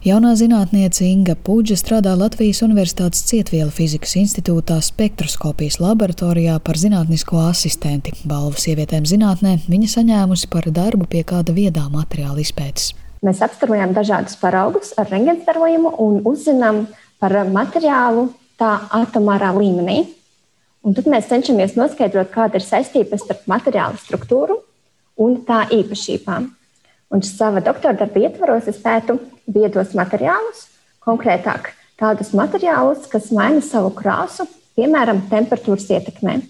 Jaunā zinātniece Inga Pūģa strādā Latvijas Universitātes Cietvielu fizikas institūtā spektroskopijas laboratorijā par zinātnisko asistenti. Balvu sievietēm zinātnē viņa saņēmusi par darbu pie kāda viedā materiāla izpētes. Mēs apstarojam dažādus paraugus ar rentgenstarojumu un uzzinām par materiālu tā atomārā līmenī. Un tad mēs cenšamies noskaidrot, kāda ir saistība starp materiālu struktūru un tā īpašībām. Un savā doktora darba ietvaros es pētu viedos materiālus, konkrētāk tādus materiālus, kas maina savu krāsu, piemēram, temperatūras ietekmē.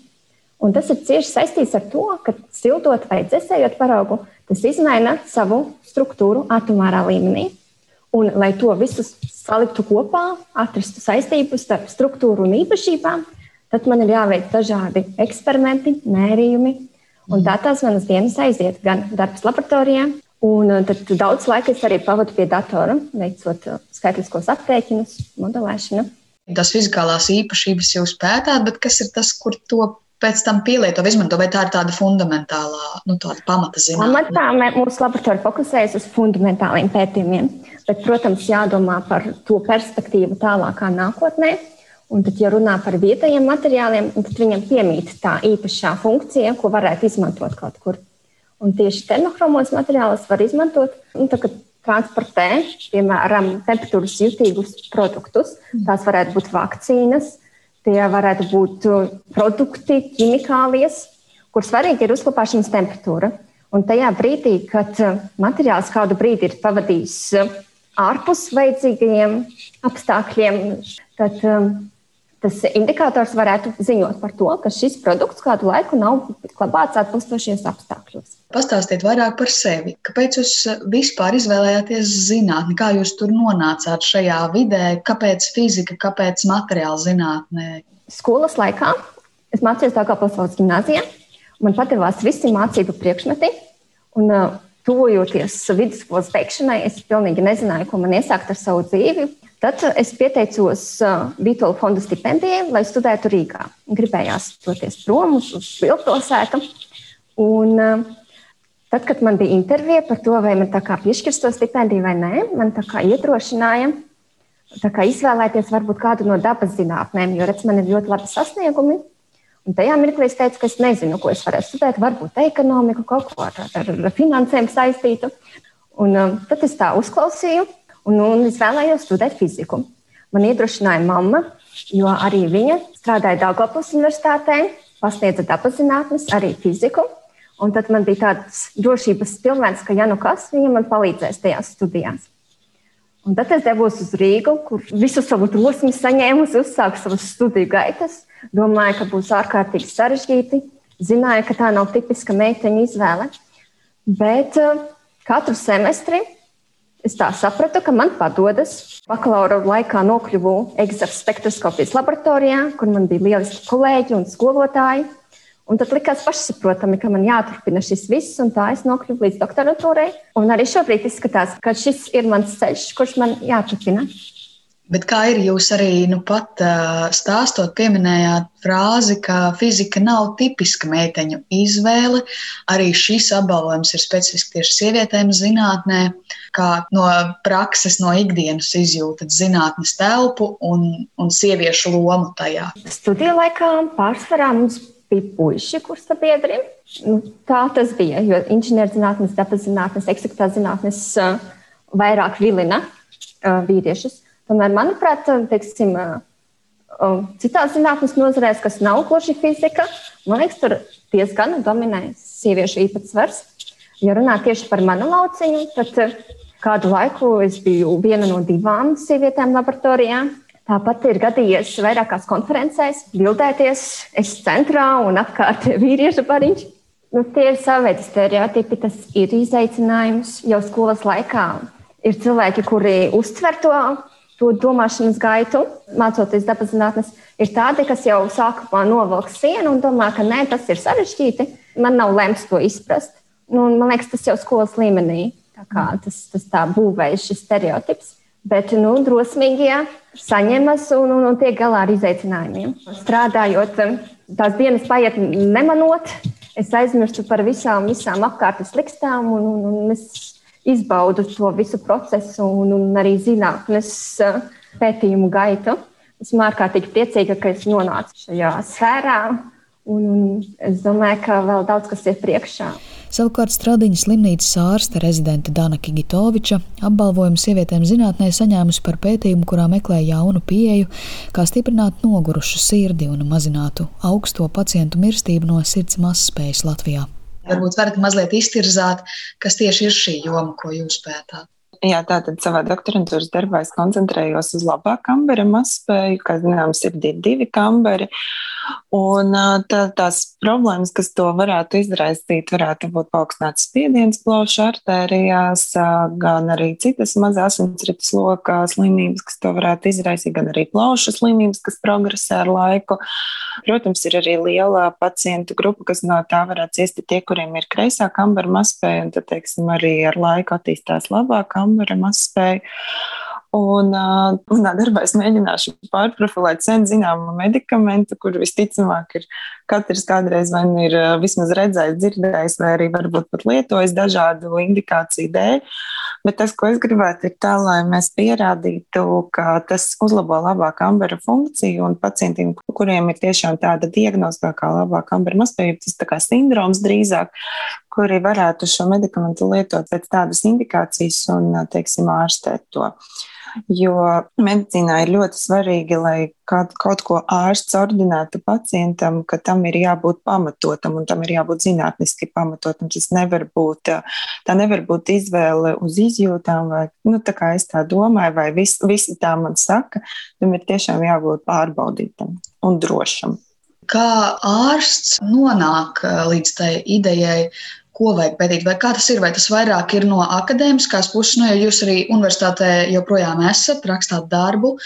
Un tas ir cieši saistīts ar to, ka sildot vai dzēsējot paraugu, tas izmaina savu struktūru atomārā līmenī. Un, lai to visu saliktu kopā, atrastu saistību starp struktūru un īpašībām, tad man ir jāveic dažādi eksperimenti, mērījumi. Un tā tās manas dienas aiziet gan darbs laboratorijā, Un uh, tad daudz laika es arī pavadu pie datora, veicot uh, skaitliskos aprēķinus, modelēšanu. Tas fizikālās īpašības jūs pētāt, bet kas ir tas, kur to pēc tam pielieto, izmanto, vai tā ir tāda fundamentālā, nu, tāda pamata zinātne? Pamatā mūsu laboratorija fokusējas uz fundamentāliem pētījumiem, bet, protams, jādomā par to perspektīvu tālākā nākotnē. Un tad, ja runā par vietējiem materiāliem, tad viņam piemīt tā īpašā funkcija, ko varētu izmantot kaut kur Un tieši termohromos materiālus var izmantot, nu, tā, transportē, piemēram, temperatūras jutīgus produktus. Tās varētu būt vakcīnas, tie varētu būt uh, produkti, ķimikālijas, kur svarīgi ir uzklāšanas temperatūra. Un tajā brīdī, kad uh, materiāls kādu brīdi ir pavadījis uh, ārpus vajadzīgajiem apstākļiem, tad um, tas indikators varētu ziņot par to, ka šis produkts kādu laiku nav glabāts atbilstošies apstākļos. Pastāstiet vairāk par sevi. Kāpēc jūs vispār izvēlējāties zinātni? Kā jūs tur nonācāt šajā vidē? Kāpēc fizika, kāpēc materiāla zinātnē? Skolas laikā es mācījos tā kā pasaules gimnāzijā. Man patīkās visi mācību priekšmeti. Un, uh, tuvojoties vidusskolas beigšanai, es pilnīgi nezināju, ko man iesākt ar savu dzīvi. Tad es pieteicos Vitola fonda stipendijai, lai studētu Rīgā. Gribējās doties prom uz, uz pilsētu. Un tad, kad man bija intervija par to, vai man piešķirs to stipendiju vai nē, man iedrošināja izvēlēties varbūt kādu no dabas zinātnēm, jo redz, man ir ļoti labi sasniegumi. Un tajā mirklī es teicu, ka es nezinu, ko es varētu studēt, varbūt ekonomiku, kaut ko ar, ar, ar finansēm saistītu. Un, um, tad es tā uzklausīju, Un, un es vēlējos studēt fiziku. Man iedrošināja mamma, jo arī viņa strādāja Dārgopils Universitātē, pasniedza dabas zinātnes, arī fiziku. Un tad man bija tāds drošības pilnvērts, ka, ja nu kas, viņa man palīdzēs tajās studijās. Un tad es devos uz Rīgu, kur visu savu drosmi saņēmu, uzsāku savas studiju gaitas. Domāju, ka būs ārkārtīgi sarežģīti. Zināju, ka tā nav tipiska meiteņu izvēle. Bet uh, katru semestri Es tā sapratu, ka man padodas. Bakalaura laikā nokļuvu EGZAF spektroskopijas laboratorijā, kur man bija lieliski kolēģi un skolotāji. Un tad likās pašsaprotami, ka man jāturpina šis viss, un tā es nokļuvu līdz doktorantūrai. Un arī šobrīd izskatās, ka šis ir mans ceļš, kurš man jāturpina. Bet kā ir jūs arī nu, pat stāstot, pieminējāt frāzi, ka fizika nav tipiska meiteņu izvēle. Arī šis apbalvojums ir specifiski tieši sievietēm zinātnē, kā no prakses, no ikdienas izjūtat zinātnes telpu un, un sieviešu lomu tajā. Studiju laikā pārsvarā mums bija puiši kursabiedri. Nu, tā tas bija, jo inženierzinātnes, dabas zinātnes, eksaktās zinātnes vairāk vilina vīriešus. Tomēr, manuprāt, teiksim, citās zinātnīs nozarēs, kas nav gluži fizika, man liekas, tur diezgan dominē sieviešu īpatsvars. Ja runā tieši par manu lauciņu, tad kādu laiku es biju viena no divām sievietēm laboratorijā. Tāpat ir gadījies vairākās konferencēs, bildēties, es centrā un apkārt vīriešu bariņš. Nu, tie ir savi stereotipi, tas ir izaicinājums jau skolas laikā. Ir cilvēki, kuri uztver to to domāšanas gaitu, mācoties dabas zinātnes, ir tādi, kas jau sākumā novelk sienu un domā, ka nē, tas ir sarežģīti. Man nav lemts to izprast. Nu, man liekas, tas jau skolas līmenī. Tas, tas tā būvējas šis stereotips. Bet nu, drosmīgie saņemas un, un, un tiek galā ar izaicinājumiem. Strādājot, tās dienas paiet nemanot, es aizmirstu par visām, visām apkārtnes likstām un, un, un es izbaudu to visu procesu un, un arī zinātnes pētījumu gaitu. Esmu ārkārtīgi priecīga, ka es nonācu šajā sfērā, un, un es domāju, ka vēl daudz kas ir priekšā. Savukārt Stradiņas slimnīcas ārste rezidente Dana Kigitoviča apbalvojumu sievietēm zinātnē saņēmusi par pētījumu, kurā meklē jaunu pieeju, kā stiprināt nogurušu sirdi un mazinātu augsto pacientu mirstību no sirds mazspējas Latvijā. Varbūt varat mazliet iztirzāt, kas tieši ir šī joma, ko jūs pētāt. Jā, tātad savā doktorantūras darbā es koncentrējos uz labā kambera mazspēju. Kā zināms, ir divi kamberi. Un tā, tās problēmas, kas to varētu izraisīt, varētu būt paaugstināts spiediens plaušu artērijās, gan arī citas mazās asinsrites lokā slimības, kas to varētu izraisīt, gan arī plaušu slimības, kas progresē ar laiku. Protams, ir arī liela pacientu grupa, kas no tā varētu ciest tie, kuriem ir kreisā kambara mazspēja, un tad, teiksim, arī ar laiku attīstās labā kambara mazspēja. Un uh, manā darbā es mēģināšu pārprofilēt sen zināmu medikamentu, kur visticamāk ir katrs kādreiz vai nu ir uh, vismaz redzējis, dzirdējis, vai arī varbūt pat lietojis dažādu indikāciju dēļ. Bet tas, ko es gribētu, ir tā, lai mēs pierādītu, ka tas uzlabo labāk ambera funkciju un pacientiem, kuriem ir tiešām tāda diagnoze kā labāk ambera mazspējība, tas tā kā sindroms drīzāk, kuri varētu šo medikamentu lietot pēc tādas indikācijas un, teiksim, ārstēt to. Jo medicīnā ir ļoti svarīgi, lai kaut, kaut ko ārsts ordinētu pacientam, ka tam ir jābūt pamatotam un tam ir jābūt zinātniski pamatotam. Tas nevar būt, tā nevar būt izvēle uz izjūtām, vai nu, tā kā es tā domāju, vai vis, visi tā man saka. Tam ir tiešām jābūt pārbaudītam un drošam. Kā ārsts nonāk līdz tai idejai, ko vajag pētīt, vai kā tas ir, vai tas vairāk ir no akadēmiskās puses, nu, jo jūs arī universitātē joprojām esat, rakstāt darbu,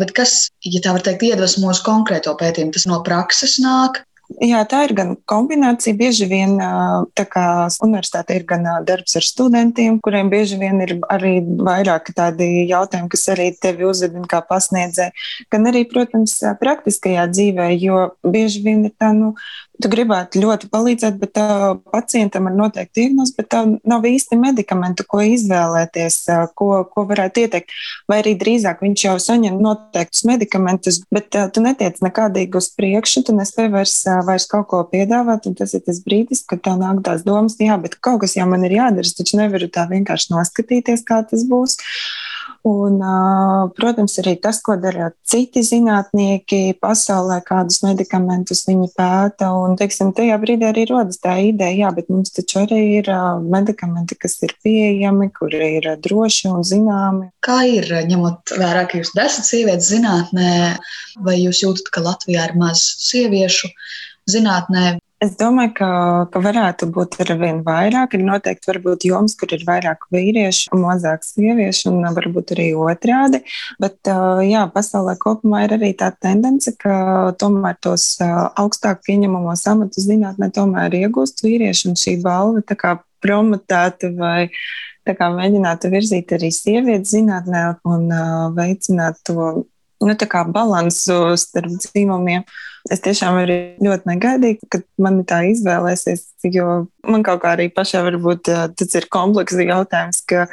bet kas, ja tā var teikt, iedvesmos konkrēto pētījumu, tas no prakses nāk, Jā, tā ir gan kombinācija. Bieži vien universitāte ir gan darbs ar studentiem, kuriem bieži vien ir arī vairāk tādi jautājumi, kas arī tevi uzvedina kā pasniedzēji, gan arī, protams, praktiskajā dzīvē, jo bieži vien ir tā, nu, tu gribētu ļoti palīdzēt, bet uh, pacientam ar noteiktu diagnozi, bet tev nav īsti medikamentu, ko izvēlēties, uh, ko, ko varētu ieteikt. Vai arī drīzāk viņš jau saņem noteiktus medikamentus, bet uh, tu netiec nekādīgi uz priekšu, tu nespēj vairs, uh, vairs kaut ko piedāvāt, un tas ir tas brīdis, kad tev nāk tās domas, jā, bet kaut kas jau man ir jādara, taču nevaru tā vienkārši noskatīties, kā tas būs. Un, protams, arī tas, ko dara citi zinātnieki pasaulē, kādus medikamentus viņi pēta. Un, teiksim, tajā brīdī arī rodas tā ideja, jā, bet mums taču arī ir medikamenti, kas ir pieejami, kuri ir droši un zināmi. Kā ir, ņemot vērā, ka jūs esat sievietes zinātnē, vai jūs jūtat, ka Latvijā ir maz sieviešu zinātnē? Es domāju, ka, ka varētu būt ar vien vairāk. Ir noteikti varbūt joms, kur ir vairāk vīriešu un mazāk sieviešu, un varbūt arī otrādi. Bet jā, pasaulē kopumā ir arī tā tendence, ka tomēr tos augstāk pieņemamos amatus zinātnē tomēr iegūst vīrieši, un šī balva tā kā promotēta vai mēģinātu virzīt arī sievietes zinātnē un veicināt to nu, balansu starp dzīvumiem. Es tiešām arī ļoti negaidīju, ka man tā izvēlēsies, jo man kaut kā arī pašā varbūt tas ir komplekss jautājums, ka,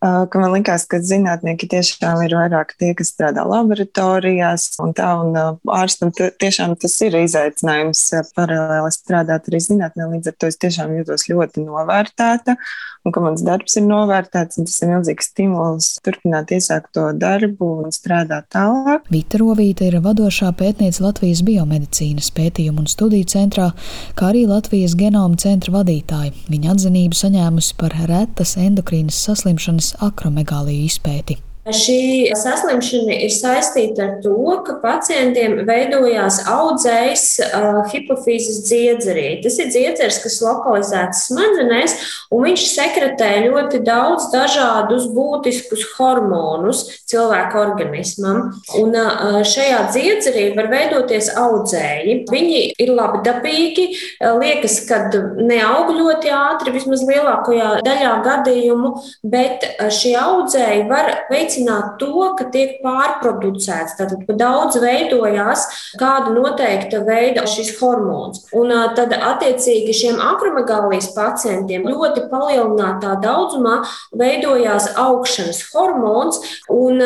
ka man likās, ka zinātnieki tiešām ir vairāk tie, kas strādā laboratorijās un tā, un ārstam tiešām tas ir izaicinājums paralēli strādāt arī zinātnē, līdz ar to es tiešām jūtos ļoti novērtēta un ka mans darbs ir novērtēts, un tas ir milzīgs stimuls turpināt iesākt to darbu un strādāt tālāk. Vita Rovīta ir vadošā pētniece Latvijas biomedicīnas biomedicīnas pētījumu un studiju centrā, kā arī Latvijas genoma centra vadītāja. Viņa atzinību saņēmusi par retas endokrīnas saslimšanas akromegāliju izpēti. Šī saslimšana ir saistīta ar to, ka pacientiem veidojās audzējs uh, hipofīzes dziedzerī. Tas ir dziedzers, kas lokalizēts smadzenēs, un viņš sekretē ļoti daudz dažādus būtiskus hormonus cilvēka organismam. Un uh, šajā dziedzerī var veidoties audzēji. Viņi ir labdabīgi, liekas, ka neaug ļoti ātri, vismaz lielākajā daļā gadījumu, bet šie audzēji var veikt veicināt to, ka tiek pārproducēts. Tātad pa daudz veidojās kāda noteikta veida šis hormons. Un tad attiecīgi šiem akromegālijas pacientiem ļoti palielinātā daudzumā veidojās augšanas hormons, un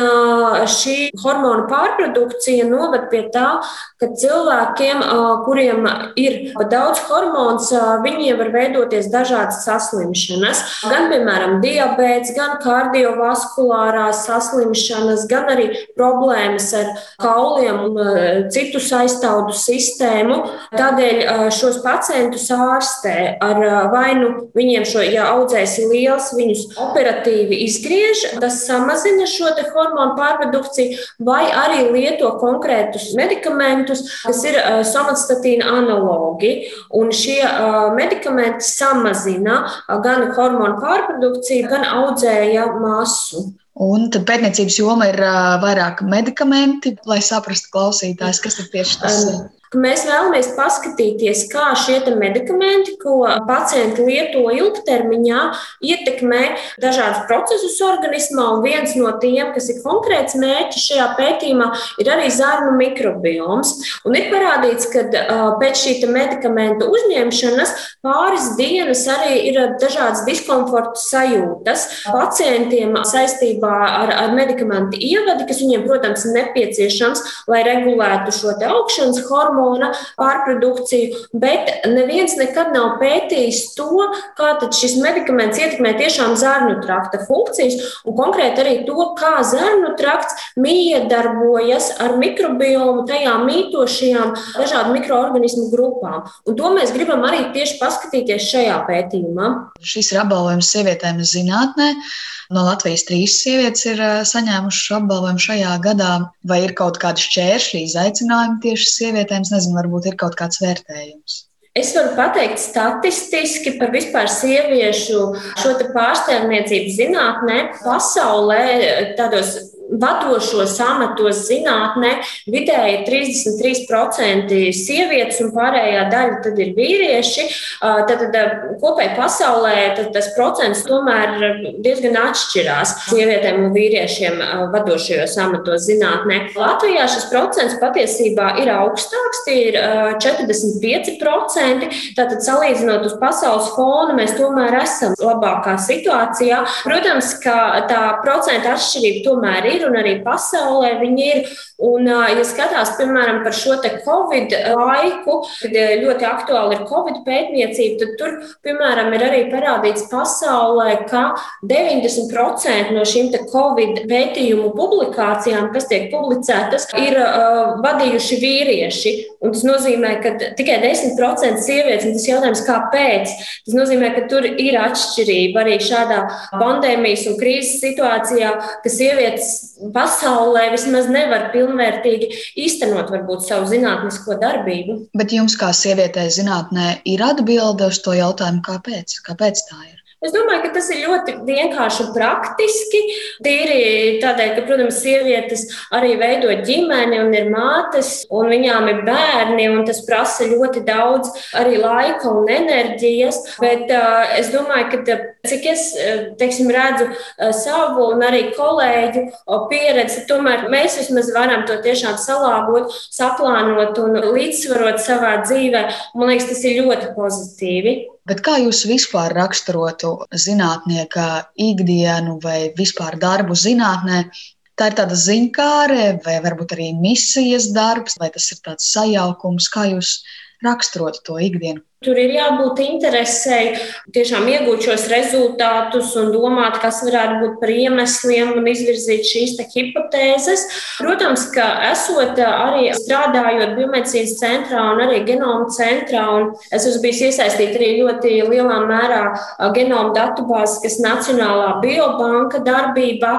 šī hormona pārprodukcija noved pie tā, ka cilvēkiem, kuriem ir daudz hormons, viņiem var veidoties dažādas saslimšanas. Gan, piemēram, diabetes, gan kardiovaskulārās saslimšanas, gan arī problēmas ar kauliem un citu saistaudu sistēmu. Tādēļ šos pacientus ārstē ar vainu viņiem šo, ja audzēs ir liels, viņus operatīvi izgriež, tas samazina šo hormonu pārprodukciju, vai arī lieto konkrētus medikamentus, kas ir somatostatīna analogi. Un šie medikamenti samazina gan hormonu pārprodukciju, gan audzēja masu. Un tad pētniecības joma ir vairāk medikamenti, lai saprastu klausītājs, kas ir tieši tas. Um, Mēs vēlamies paskatīties, kā šie medikamenti, ko pacienti lieto ilgtermiņā, ietekmē dažādus procesus organismā. Un viens no tiem, kas ir konkrēts mērķis šajā pētījumā, ir arī zarnu mikrobioms. Un ir parādīts, ka pēc šī medikamentu uzņemšanas pāris dienas arī ir dažādas diskomforta sajūtas pacientiem saistībā ar, ar medikamentu ievadi, kas viņiem, protams, ir nepieciešams, lai regulētu šo augšanas hormonu hormona pārprodukciju, bet neviens nekad nav pētījis to, kā šis medikaments ietekmē tiešām zarnu trakta funkcijas un konkrēti arī to, kā zarnu trakts miedarbojas ar mikrobiomu tajā mītošajām dažādu mikroorganismu grupām. Un to mēs gribam arī tieši paskatīties šajā pētījumā. Šis ir apbalvojums sievietēm zinātnē. No Latvijas trīs sievietes ir saņēmušas šo apbalvojumu šajā gadā. Vai ir kaut kādi šķēršļi, izaicinājumi tieši sievietēm? Es nezinu, varbūt ir kaut kāds vērtējums. Es varu pateikt statistiski par vispār sieviešu šo pārstāvniecību zinātnē, pasaulē, tādos vadošos amatos zinātnē vidēji 33% sievietes un pārējā daļa tad ir vīrieši. Tad, tad kopēji pasaulē tad tas procents tomēr diezgan atšķirās sievietēm un vīriešiem vadošajos amatos zinātnē. Latvijā šis procents patiesībā ir augstāks, tie ir 45%. Tātad salīdzinot uz pasaules fona, mēs tomēr esam labākā situācijā. Protams, ka tā procenta atšķirība tomēr ir ir un arī pasaulē viņi ir. Un, ja skatās, piemēram, par šo Covid laiku, kad ļoti aktuāli ir Covid pētniecība, tad tur, piemēram, ir arī parādīts pasaulē, ka 90% no šīm Covid pētījumu publikācijām, kas tiek publicētas, ir uh, vadījuši vīrieši. Un tas nozīmē, ka tikai 10% sievietes, un tas jautājums, kāpēc, tas nozīmē, ka tur ir atšķirība arī šādā pandēmijas un krīzes situācijā, ka sievietes pasaulē vismaz nevar pilnvērtīgi īstenot varbūt savu zinātnisko darbību. Bet jums, kā sievietei zinātnē, ir atbilde uz to jautājumu, kāpēc? Kāpēc tā ir? Es domāju, ka tas ir ļoti vienkārši un praktiski. Tīri tādēļ, ka, protams, sievietes arī veido ģimeni un ir mātes, un viņām ir bērni, un tas prasa ļoti daudz arī laika un enerģijas. Bet uh, es domāju, ka cik es teiksim, redzu savu un arī kolēģu pieredzi, tomēr mēs vismaz varam to tiešām salāgot, saplānot un līdzsvarot savā dzīvē. Man liekas, tas ir ļoti pozitīvi. Bet kā jūs vispār raksturotu zinātnieka ikdienu vai vispār darbu zinātnē? Tā ir tāda ziņkāre, vai varbūt arī misijas darbs, vai tas ir tāds sajaukums, kā jūs raksturotu to ikdienu? Tur ir jābūt interesei, tiešām iegūt šos rezultātus un domāt, kas varētu būt par iemesliem un izvirzīt šīs hipotēzes. Protams, ka esot arī strādājot biomedicīnas centrā un arī genoma centrā, un es esmu bijis iesaistīta arī ļoti lielā mērā genoma datubāzes, kas Nacionālā biobanka darbībā.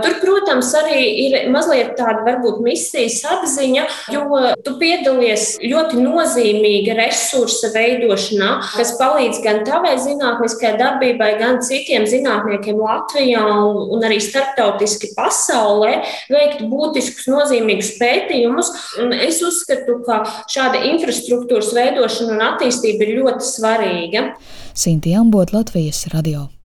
Tur, protams, arī ir mazliet tāda varbūt misijas apziņa, jo tu piedalies ļoti nozīmīga resursa veidā veidošanā, kas palīdz gan tavai zinātniskajai darbībai, gan citiem zinātniekiem Latvijā un, un arī starptautiski pasaulē veikt būtiskus, nozīmīgus pētījumus. Un es uzskatu, ka šāda infrastruktūras veidošana un attīstība ir ļoti svarīga. Sinti Ambot, Latvijas radio.